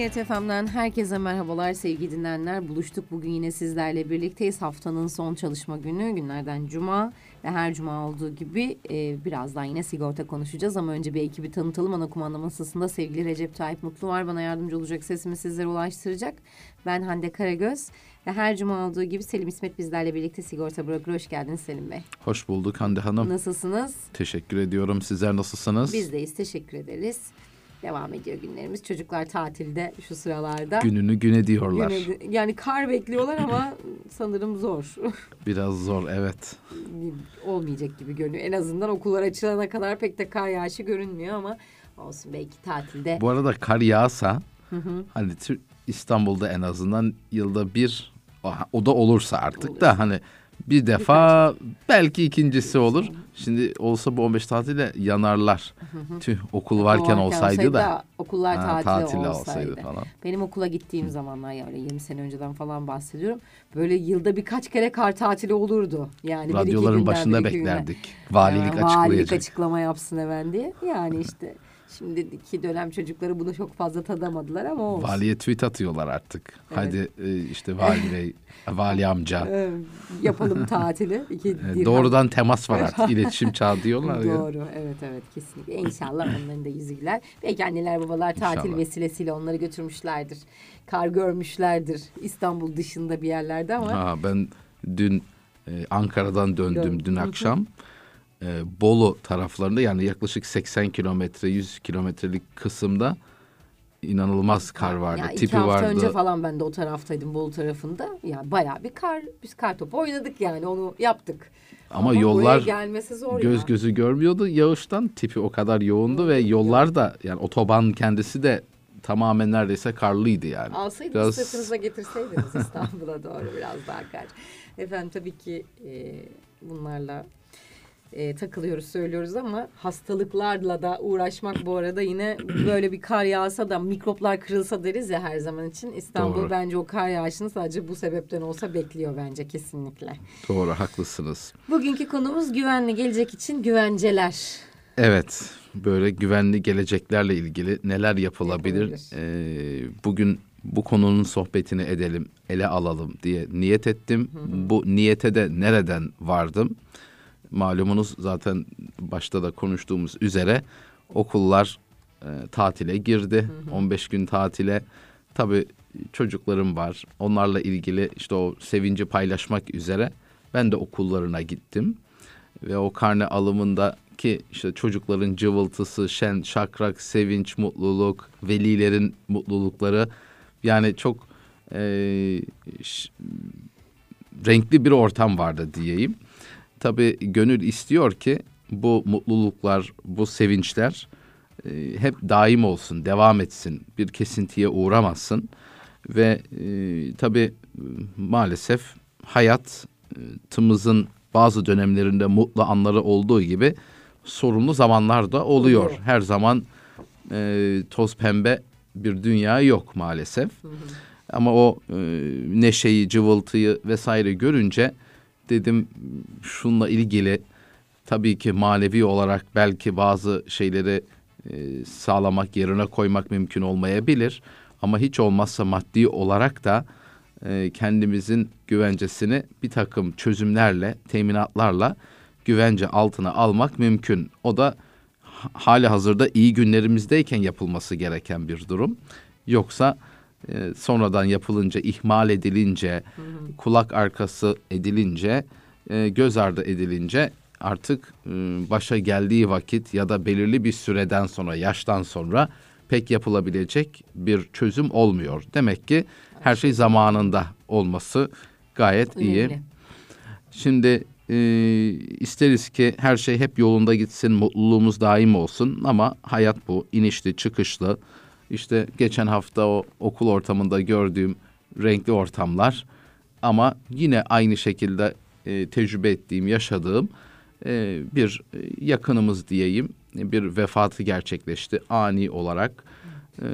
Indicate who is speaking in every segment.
Speaker 1: TGRT FM'den herkese merhabalar sevgili dinleyenler. Buluştuk bugün yine sizlerle birlikteyiz. Haftanın son çalışma günü günlerden cuma ve her cuma olduğu gibi e, birazdan yine sigorta konuşacağız. Ama önce bir ekibi tanıtalım. Ana kumanda masasında sevgili Recep Tayyip Mutlu var. Bana yardımcı olacak sesimi sizlere ulaştıracak. Ben Hande Karagöz ve her cuma olduğu gibi Selim İsmet bizlerle birlikte sigorta broker. Hoş geldiniz Selim Bey.
Speaker 2: Hoş bulduk Hande Hanım.
Speaker 1: Nasılsınız?
Speaker 2: Teşekkür ediyorum. Sizler nasılsınız?
Speaker 1: Bizdeyiz. Teşekkür ederiz. Devam ediyor günlerimiz. Çocuklar tatilde şu sıralarda.
Speaker 2: Gününü güne diyorlar.
Speaker 1: Güne- yani kar bekliyorlar ama sanırım zor.
Speaker 2: Biraz zor evet.
Speaker 1: Olmayacak gibi görünüyor. En azından okullar açılana kadar pek de kar yağışı görünmüyor ama olsun belki tatilde.
Speaker 2: Bu arada kar yağsa hani Tür- İstanbul'da en azından yılda bir o- da olursa artık
Speaker 1: Olur.
Speaker 2: da hani bir defa belki ikincisi olur. Şimdi olsa bu 15 tatile yanarlar. Tüh okul varken olsaydı da.
Speaker 1: okullar
Speaker 2: Ha,
Speaker 1: tatili,
Speaker 2: tatile
Speaker 1: olsaydı.
Speaker 2: falan.
Speaker 1: Benim okula gittiğim zamanlar yani 20 sene önceden falan bahsediyorum. Böyle yılda birkaç kere kar tatili olurdu. Yani bir iki
Speaker 2: Radyoların
Speaker 1: günden,
Speaker 2: başında
Speaker 1: bir iki günden.
Speaker 2: beklerdik. Valilik
Speaker 1: Ya, Valilik
Speaker 2: açıklayacak.
Speaker 1: açıklama yapsın hemen diye. Yani işte şimdiki dönem çocukları bunu çok fazla tadamadılar ama olsun.
Speaker 2: Valiye tweet atıyorlar artık. Hadi e, işte vali bey, vali amca.
Speaker 1: Ee, yapalım tatili. İki
Speaker 2: E. Doğrudan temas var artık. İletişim çağı diyorlar ya.
Speaker 1: Doğru. Evet evet kesinlikle. İnşallah onların da yüzü güler. Belki anneler babalar tatil
Speaker 2: İnşallah.
Speaker 1: vesilesiyle onları götürmüşlerdir. Kar görmüşlerdir. İstanbul dışında bir yerlerde ama
Speaker 2: Ha, ben dün e, Ankara'dan döndüm
Speaker 1: Dön-
Speaker 2: dün akşam. E, Bolu taraflarında yani yaklaşık 80 kilometre 100 kilometrelik kısımda inanılmaz kar vardı.
Speaker 1: ya iki
Speaker 2: Tipi
Speaker 1: hafta
Speaker 2: vardı.
Speaker 1: önce falan ben de o taraftaydım Bolu tarafında. Yani bayağı bir kar. Biz kar topu oynadık yani onu yaptık.
Speaker 2: Ama
Speaker 1: buraya
Speaker 2: yollar
Speaker 1: gelmesi zor
Speaker 2: göz
Speaker 1: ya.
Speaker 2: gözü görmüyordu yağıştan. Tipi o kadar yoğundu ve yollar da yani otoban kendisi de tamamen neredeyse karlıydı yani.
Speaker 1: Alsaydınız
Speaker 2: Biraz-
Speaker 1: sırtınıza getirseydiniz İstanbul'a doğru biraz daha kar. Efendim tabii ki e, bunlarla e, takılıyoruz söylüyoruz ama hastalıklarla da uğraşmak bu arada yine böyle bir kar yağsa da mikroplar kırılsa deriz ya her zaman için. İstanbul
Speaker 2: Doğru.
Speaker 1: bence o kar yağışını sadece bu sebepten olsa bekliyor bence kesinlikle.
Speaker 2: Doğru haklısınız.
Speaker 1: Bugünkü konumuz güvenli gelecek için güvenceler.
Speaker 2: Evet, böyle güvenli geleceklerle ilgili neler yapılabilir?
Speaker 1: Yapılabilir.
Speaker 2: Ee, bugün bu konunun sohbetini edelim, ele alalım diye niyet ettim. Bu niyete de nereden vardım? Malumunuz zaten başta da konuştuğumuz üzere okullar e, tatile girdi. 15 gün tatile. Tabii çocuklarım var. Onlarla ilgili işte o sevinci paylaşmak üzere ben de okullarına gittim ve o karne alımındaki işte çocukların cıvıltısı, şen, şakrak, sevinç, mutluluk, velilerin mutlulukları yani çok e, renkli bir ortam vardı diyeyim. Tabii gönül istiyor ki bu mutluluklar, bu sevinçler e, hep daim olsun, devam etsin, bir kesintiye uğramasın ve e, tabii e, maalesef hayatımızın bazı dönemlerinde mutlu anları olduğu gibi sorunlu zamanlar da oluyor.
Speaker 1: Oluyor.
Speaker 2: Her zaman e, toz pembe bir dünya yok maalesef. Ama o e, neşeyi, cıvıltıyı vesaire görünce dedim şunla ilgili tabii ki manevi olarak belki bazı şeyleri e, sağlamak, yerine koymak mümkün olmayabilir. Ama hiç olmazsa maddi olarak da e, kendimizin güvencesini bir takım çözümlerle, teminatlarla güvence altına almak mümkün. O da ha- hali hazırda iyi günlerimizdeyken yapılması gereken bir durum. Yoksa e, sonradan yapılınca, ihmal edilince, kulak arkası edilince, e, göz ardı edilince artık e, başa geldiği vakit ya da belirli bir süreden sonra, yaştan sonra pek yapılabilecek bir çözüm olmuyor. Demek ki her şey zamanında olması gayet iyi.
Speaker 1: Önemli.
Speaker 2: Şimdi e, isteriz ki her şey hep yolunda gitsin, mutluluğumuz daim olsun ama hayat bu, inişli çıkışlı. İşte geçen hafta o okul ortamında gördüğüm renkli ortamlar ama yine aynı şekilde e, tecrübe ettiğim, yaşadığım e, bir e, yakınımız diyeyim bir vefatı gerçekleşti ani olarak. E,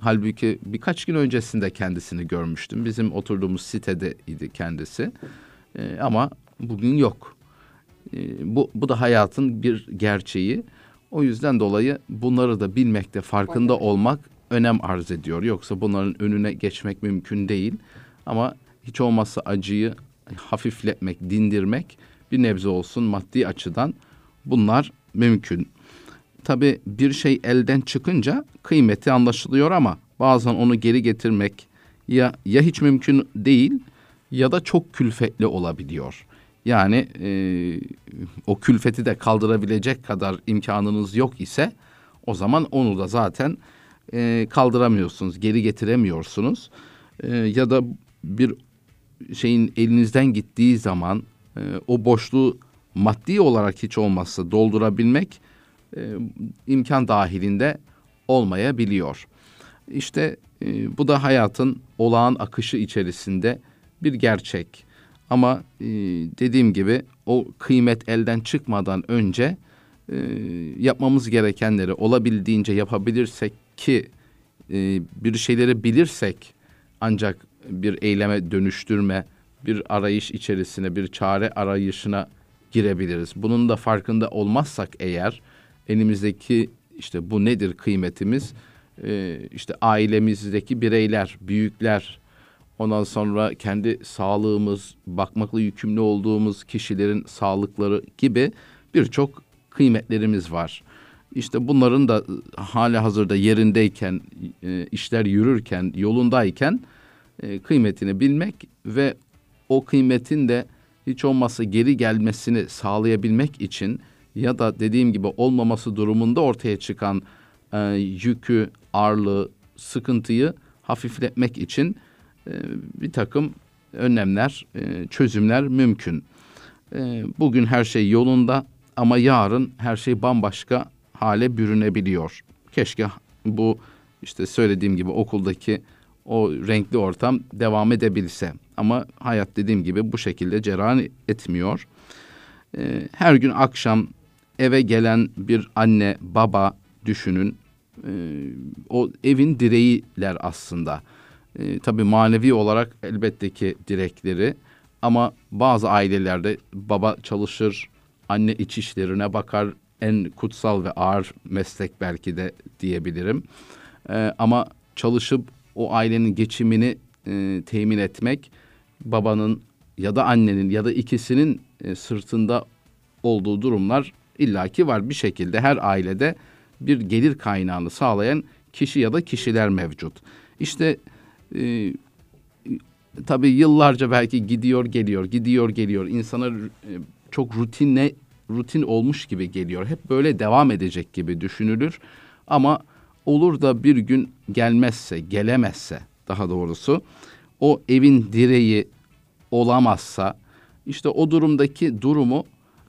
Speaker 2: halbuki birkaç gün öncesinde kendisini görmüştüm. Bizim oturduğumuz sitede idi kendisi. E, ama bugün yok. E, bu, bu da hayatın bir gerçeği. O yüzden dolayı bunları da bilmekte, farkında olmak önem arz ediyor. Yoksa bunların önüne geçmek mümkün değil. Ama hiç olmazsa acıyı hafifletmek, dindirmek bir nebze olsun maddi açıdan bunlar mümkün. Tabi bir şey elden çıkınca kıymeti anlaşılıyor ama bazen onu geri getirmek ya ya hiç mümkün değil ya da çok külfetli olabiliyor. Yani e, o külfeti de kaldırabilecek kadar imkanınız yok ise o zaman onu da zaten e, kaldıramıyorsunuz, geri getiremiyorsunuz. E, ya da bir şeyin elinizden gittiği zaman e, o boşluğu maddi olarak hiç olmazsa doldurabilmek e, imkan dahilinde olmayabiliyor. İşte e, bu da hayatın olağan akışı içerisinde bir gerçek. Ama e, dediğim gibi o kıymet elden çıkmadan önce e, yapmamız gerekenleri olabildiğince yapabilirsek ki e, bir şeyleri bilirsek ancak bir eyleme dönüştürme, bir arayış içerisine, bir çare arayışına girebiliriz. Bunun da farkında olmazsak eğer elimizdeki işte bu nedir kıymetimiz? Ee, işte ailemizdeki bireyler, büyükler, ondan sonra kendi sağlığımız, bakmakla yükümlü olduğumuz kişilerin sağlıkları gibi birçok kıymetlerimiz var. İşte bunların da hali hazırda yerindeyken, e, işler yürürken, yolundayken e, kıymetini bilmek ve o kıymetin de hiç olmazsa geri gelmesini sağlayabilmek için ya da dediğim gibi olmaması durumunda ortaya çıkan e, yükü, ağırlığı, sıkıntıyı hafifletmek için e, bir takım önlemler, e, çözümler mümkün. E, bugün her şey yolunda ama yarın her şey bambaşka hale bürünebiliyor. Keşke bu işte söylediğim gibi okuldaki o renkli ortam devam edebilse. Ama hayat dediğim gibi bu şekilde cereyan etmiyor. Ee, her gün akşam eve gelen bir anne, baba düşünün. Ee, o evin direğiler aslında. Ee, tabii manevi olarak elbette ki direkleri. Ama bazı ailelerde baba çalışır, anne iç işlerine bakar. En kutsal ve ağır meslek belki de diyebilirim. Ee, ama çalışıp o ailenin geçimini e, temin etmek babanın ya da annenin ya da ikisinin e, sırtında olduğu durumlar illaki var bir şekilde her ailede bir gelir kaynağını sağlayan kişi ya da kişiler mevcut. İşte e, tabii yıllarca belki gidiyor geliyor, gidiyor geliyor. İnsana e, çok rutinle rutin olmuş gibi geliyor. Hep böyle devam edecek gibi düşünülür. Ama olur da bir gün gelmezse, gelemezse daha doğrusu o evin direği olamazsa işte o durumdaki durumu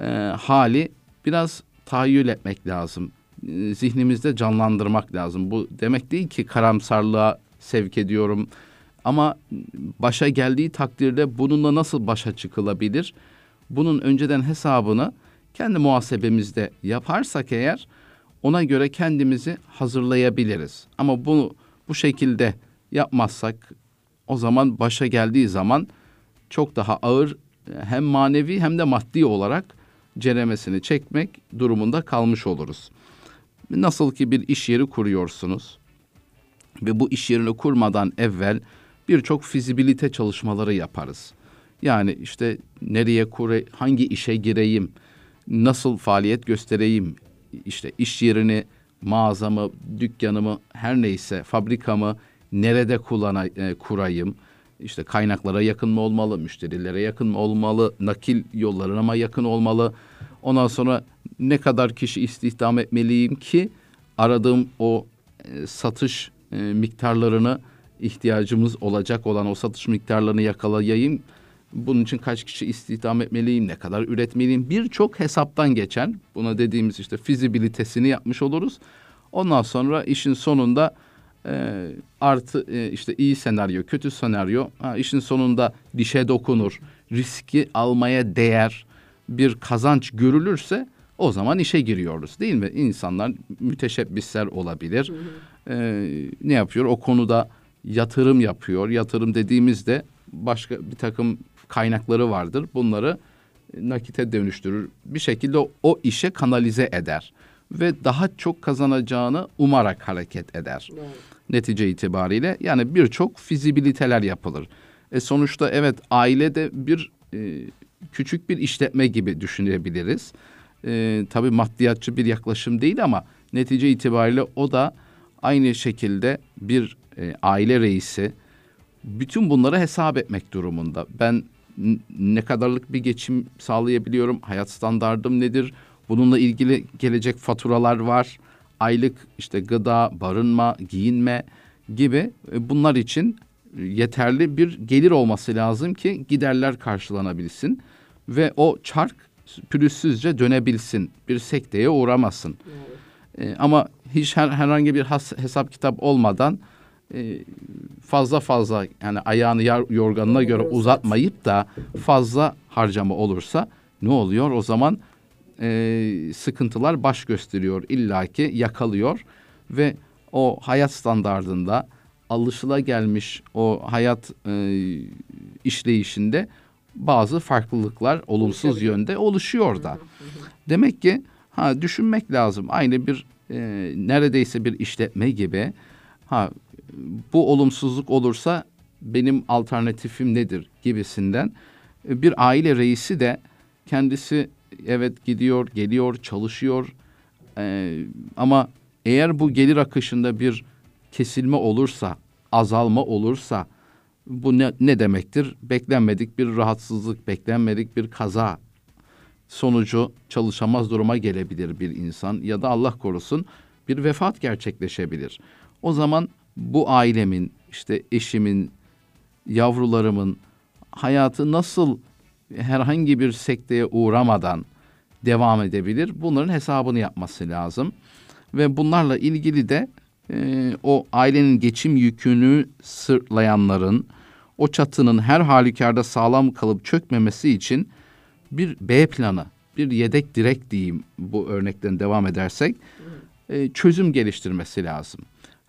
Speaker 2: e, hali biraz tahayyül etmek lazım. Zihnimizde canlandırmak lazım. Bu demek değil ki karamsarlığa sevk ediyorum. Ama başa geldiği takdirde bununla nasıl başa çıkılabilir? Bunun önceden hesabını kendi muhasebemizde yaparsak eğer ona göre kendimizi hazırlayabiliriz. Ama bunu bu şekilde yapmazsak o zaman başa geldiği zaman çok daha ağır hem manevi hem de maddi olarak ceremesini çekmek durumunda kalmış oluruz. Nasıl ki bir iş yeri kuruyorsunuz ve bu iş yerini kurmadan evvel birçok fizibilite çalışmaları yaparız. Yani işte nereye kure, hangi işe gireyim, nasıl faaliyet göstereyim, işte iş yerini, mağazamı, dükkanımı, her neyse fabrikamı nerede kullana, e, kurayım, işte kaynaklara yakın mı olmalı, müşterilere yakın mı olmalı, nakil yollarına mı yakın olmalı. Ondan sonra ne kadar kişi istihdam etmeliyim ki aradığım o e, satış e, miktarlarını ihtiyacımız olacak olan o satış miktarlarını yakalayayım. Bunun için kaç kişi istihdam etmeliyim, ne kadar üretmeliyim birçok hesaptan geçen buna dediğimiz işte fizibilitesini yapmış oluruz. Ondan sonra işin sonunda e, artı e, işte iyi senaryo, kötü senaryo ha, işin sonunda dişe dokunur, riski almaya değer bir kazanç görülürse o zaman işe giriyoruz değil mi? İnsanlar müteşebbisler olabilir. Hı hı. E, ne yapıyor? O konuda yatırım yapıyor. Yatırım dediğimizde başka bir takım kaynakları vardır. Bunları nakite dönüştürür. Bir şekilde o işe kanalize eder. ve daha çok kazanacağını umarak hareket eder.
Speaker 1: Doğru.
Speaker 2: Netice itibariyle yani birçok fizibiliteler yapılır. E sonuçta evet aile de bir e, küçük bir işletme gibi düşünebiliriz. E, tabii maddiyatçı bir yaklaşım değil ama netice itibariyle o da aynı şekilde bir e, aile reisi bütün bunları hesap etmek durumunda. Ben ne kadarlık bir geçim sağlayabiliyorum? Hayat standardım nedir? Bununla ilgili gelecek faturalar var. Aylık işte gıda, barınma, giyinme gibi e, bunlar için yeterli bir gelir olması lazım ki giderler karşılanabilsin ve o çark pürüzsüzce dönebilsin. Bir sekteye uğramasın. E, ama hiç her, herhangi bir has, hesap kitap olmadan e, fazla fazla yani ayağını yar, yorganına göre
Speaker 1: Uzat.
Speaker 2: uzatmayıp da fazla harcama olursa ne oluyor? O zaman e, sıkıntılar baş gösteriyor illaki yakalıyor ve o hayat standardında alışılagelmiş o hayat e, işleyişinde bazı farklılıklar olumsuz yönde oluşuyor da. Demek ki ha düşünmek lazım. Aynı bir e, neredeyse bir işletme gibi. Ha bu olumsuzluk olursa benim alternatifim nedir gibisinden e, bir aile reisi de kendisi evet gidiyor, geliyor, çalışıyor. E, ama eğer bu gelir akışında bir kesilme olursa, azalma olursa bu ne, ne demektir? Beklenmedik bir rahatsızlık, beklenmedik bir kaza sonucu çalışamaz duruma gelebilir bir insan ya da Allah korusun bir vefat gerçekleşebilir. O zaman bu ailemin, işte eşimin, yavrularımın hayatı nasıl herhangi bir sekteye uğramadan devam edebilir? Bunların hesabını yapması lazım. Ve bunlarla ilgili de e, o ailenin geçim yükünü sırtlayanların o çatının her halükarda sağlam kalıp çökmemesi için bir B planı, bir yedek direk diyeyim bu örnekten devam edersek e, çözüm geliştirmesi lazım.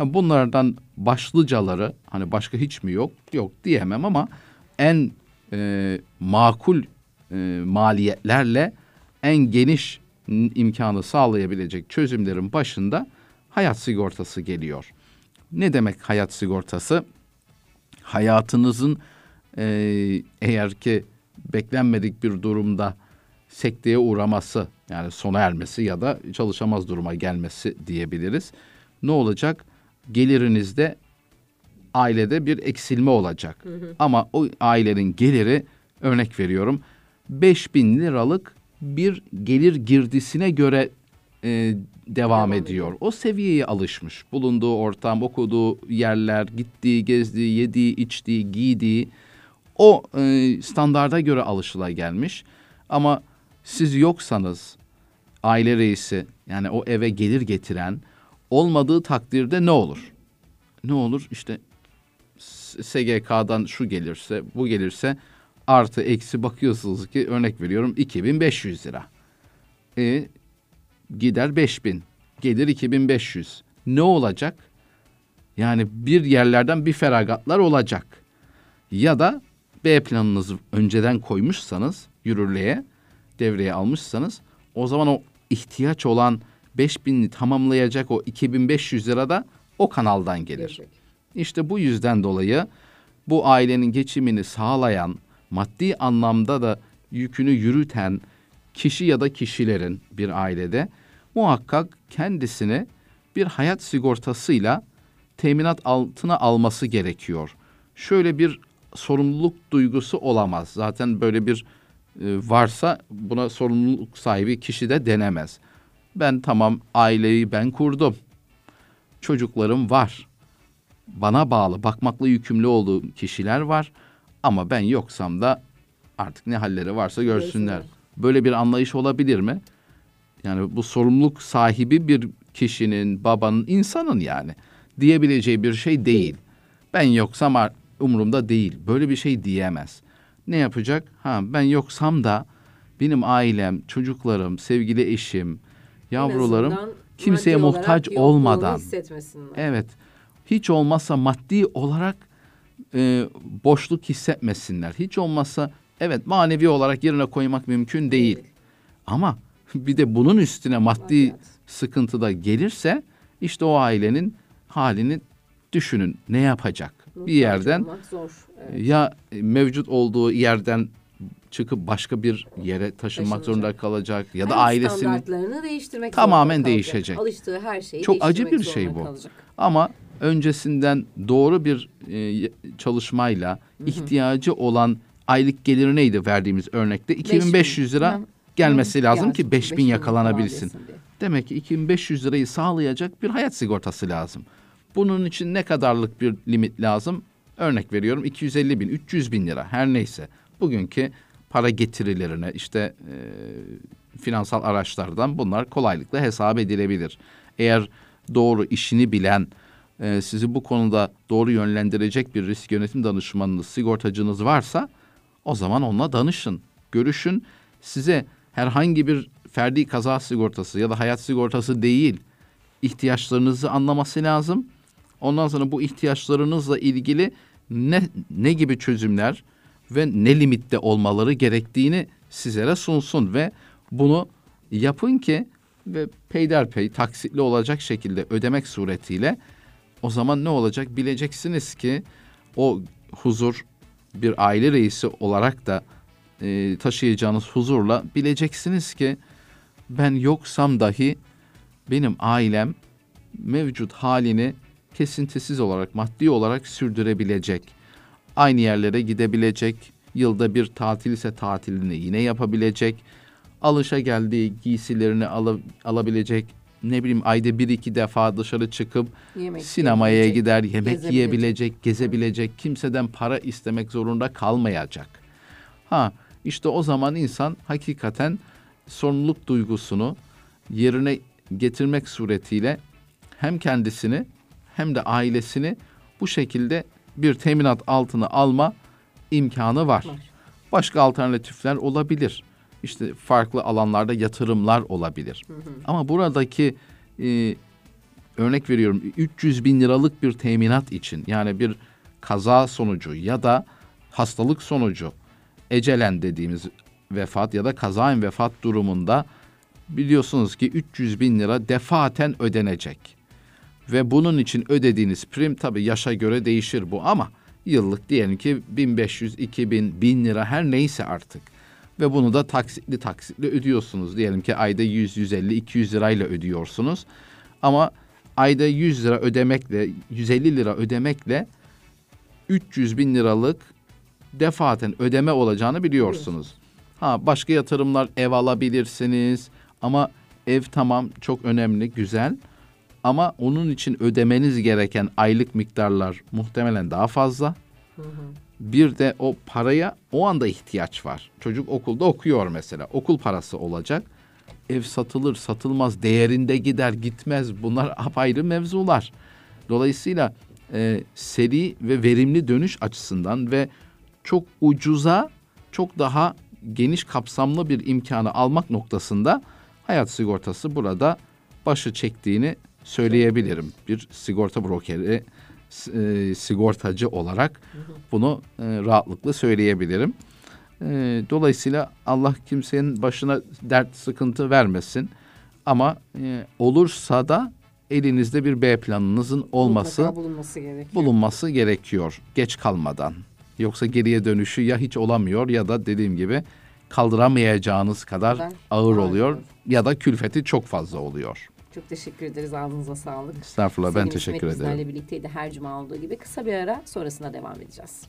Speaker 2: Ha, bunlardan başlıcaları hani başka hiç mi yok? Yok diyemem ama en e, makul e, maliyetlerle en geniş imkanı sağlayabilecek çözümlerin başında hayat sigortası geliyor. Ne demek hayat sigortası? Hayatınızın e, eğer ki beklenmedik bir durumda sekteye uğraması yani sona ermesi ya da çalışamaz duruma gelmesi diyebiliriz. Ne olacak? Gelirinizde ailede bir eksilme olacak. Ama o ailenin geliri örnek veriyorum 5000 liralık bir gelir girdisine göre e, devam,
Speaker 1: Devam
Speaker 2: ediyor.
Speaker 1: ediyor.
Speaker 2: O seviyeye alışmış. Bulunduğu ortam, okuduğu yerler, gittiği, gezdiği, yediği, içtiği, giydiği o e, standarda göre alışıla gelmiş. Ama siz yoksanız aile reisi yani o eve gelir getiren olmadığı takdirde ne olur? Ne olur? İşte SGK'dan şu gelirse, bu gelirse artı eksi bakıyorsunuz ki örnek veriyorum 2500 lira. E, gider 5000, gelir 2500. Ne olacak? Yani bir yerlerden bir feragatlar olacak. Ya da B planınızı önceden koymuşsanız yürürlüğe, devreye almışsanız o zaman o ihtiyaç olan 5000'i tamamlayacak o 2500 lira da o kanaldan gelir.
Speaker 1: Gelecek.
Speaker 2: İşte bu yüzden dolayı bu ailenin geçimini sağlayan, maddi anlamda da yükünü yürüten kişi ya da kişilerin bir ailede muhakkak kendisini bir hayat sigortasıyla teminat altına alması gerekiyor. Şöyle bir sorumluluk duygusu olamaz. Zaten böyle bir e, varsa buna sorumluluk sahibi kişi de denemez. Ben tamam aileyi ben kurdum. Çocuklarım var bana bağlı, bakmakla yükümlü olduğum kişiler var. Ama ben yoksam da artık ne halleri varsa görsünler.
Speaker 1: Görsünler.
Speaker 2: Böyle bir anlayış olabilir mi? Yani bu sorumluluk sahibi bir kişinin, babanın, insanın yani diyebileceği bir şey değil. Ben yoksam umurumda değil. Böyle bir şey diyemez. Ne yapacak? Ha ben yoksam da benim ailem, çocuklarım, sevgili eşim, yavrularım kimseye muhtaç olmadan. Evet. Hiç olmazsa maddi olarak e, boşluk hissetmesinler. Hiç olmazsa evet manevi olarak yerine koymak mümkün değil.
Speaker 1: Değil.
Speaker 2: Ama bir de bunun üstüne maddi
Speaker 1: Maddiyat.
Speaker 2: sıkıntıda gelirse işte o ailenin halini düşünün. Ne yapacak? Bir
Speaker 1: Muhtaç
Speaker 2: yerden
Speaker 1: zor. Evet.
Speaker 2: ya mevcut olduğu yerden çıkıp başka bir yere taşınmak
Speaker 1: Taşınacak.
Speaker 2: zorunda kalacak ya da
Speaker 1: Hayat
Speaker 2: ailesini
Speaker 1: standartlarını değiştirmek
Speaker 2: Tamamen
Speaker 1: zorunda kalacak.
Speaker 2: değişecek.
Speaker 1: Alıştığı her şeyi
Speaker 2: Çok acı
Speaker 1: değiştirmek
Speaker 2: bir şey
Speaker 1: zorunda
Speaker 2: bu.
Speaker 1: kalacak.
Speaker 2: ama öncesinden doğru bir e, çalışmayla ihtiyacı olan aylık geliri neydi verdiğimiz örnekte 2500 lira
Speaker 1: Hı.
Speaker 2: gelmesi
Speaker 1: Hı.
Speaker 2: lazım ki 5000
Speaker 1: 5000
Speaker 2: yakalanabilsin.
Speaker 1: diye.
Speaker 2: Demek ki 2500 lirayı sağlayacak bir hayat sigortası lazım. Bunun için ne kadarlık bir limit lazım? Örnek veriyorum 250 bin, 300 bin lira her neyse. Bugünkü para getirilerine işte e, finansal araçlardan bunlar kolaylıkla hesap edilebilir. Eğer doğru işini bilen, e, sizi bu konuda doğru yönlendirecek bir risk yönetim danışmanınız, sigortacınız varsa o zaman onunla danışın, görüşün. Size herhangi bir ferdi kaza sigortası ya da hayat sigortası değil, ihtiyaçlarınızı anlaması lazım. Ondan sonra bu ihtiyaçlarınızla ilgili ne ne gibi çözümler ve ne limitte olmaları gerektiğini sizlere sunsun ve bunu yapın ki ve peyderpey taksitli olacak şekilde ödemek suretiyle o zaman ne olacak bileceksiniz ki o huzur bir aile reisi olarak da e, taşıyacağınız huzurla bileceksiniz ki ben yoksam dahi benim ailem mevcut halini kesintisiz olarak maddi olarak sürdürebilecek. Aynı yerlere gidebilecek. Yılda bir tatil ise tatilini yine yapabilecek. Alışa geldiği giysilerini ala- alabilecek. Ne bileyim ayda bir iki defa dışarı çıkıp
Speaker 1: Yemek
Speaker 2: sinemaya gider, yemek
Speaker 1: gezebilecek.
Speaker 2: yiyebilecek, gezebilecek, kimseden para istemek zorunda kalmayacak. Ha işte o zaman insan hakikaten sorumluluk duygusunu yerine getirmek suretiyle hem kendisini hem de ailesini bu şekilde bir teminat altına alma imkanı var.
Speaker 1: Var.
Speaker 2: Başka alternatifler olabilir. İşte farklı alanlarda yatırımlar olabilir. Ama buradaki e, örnek veriyorum 300 bin liralık bir teminat için yani bir kaza sonucu ya da hastalık sonucu ecelen dediğimiz vefat ya da kazaen vefat durumunda biliyorsunuz ki 300 bin lira defaten ödenecek. Ve bunun için ödediğiniz prim tabii yaşa göre değişir bu ama yıllık diyelim ki 1500, 2000, 1000 lira her neyse artık. Ve bunu da taksitli taksitli ödüyorsunuz. Diyelim ki ayda 100, 150, 200 lirayla ödüyorsunuz. Ama ayda 100 lira ödemekle, 150 lira ödemekle 300 bin liralık defaten ödeme olacağını biliyorsunuz. Ha başka yatırımlar ev alabilirsiniz ama ev tamam çok önemli, güzel. Ama onun için ödemeniz gereken aylık miktarlar muhtemelen daha fazla. Bir de o paraya o anda ihtiyaç var. Çocuk okulda okuyor mesela. Okul parası olacak. Ev satılır, satılmaz, değerinde gider, gitmez. Bunlar apayrı mevzular. Dolayısıyla e, seri ve verimli dönüş açısından ve çok ucuza, çok daha geniş kapsamlı bir imkanı almak noktasında hayat sigortası burada başı çektiğini söyleyebilirim. Bir sigorta brokeri, e, sigortacı olarak bunu e, rahatlıkla söyleyebilirim. E, dolayısıyla Allah kimsenin başına dert sıkıntı vermesin. Ama e, olursa da elinizde bir B planınızın olması
Speaker 1: Mutlaka bulunması gerekiyor.
Speaker 2: bulunması gerekiyor geç kalmadan. Yoksa geriye dönüşü ya hiç olamıyor ya da dediğim gibi kaldıramayacağınız kadar
Speaker 1: Kadar
Speaker 2: ağır oluyor ya da külfeti çok fazla oluyor.
Speaker 1: Çok teşekkür ederiz. Ağzınıza sağlık.
Speaker 2: Estağfurullah ben teşekkür ederim.
Speaker 1: bizlerle birlikteydi her cuma olduğu gibi. Kısa bir ara sonrasında devam edeceğiz.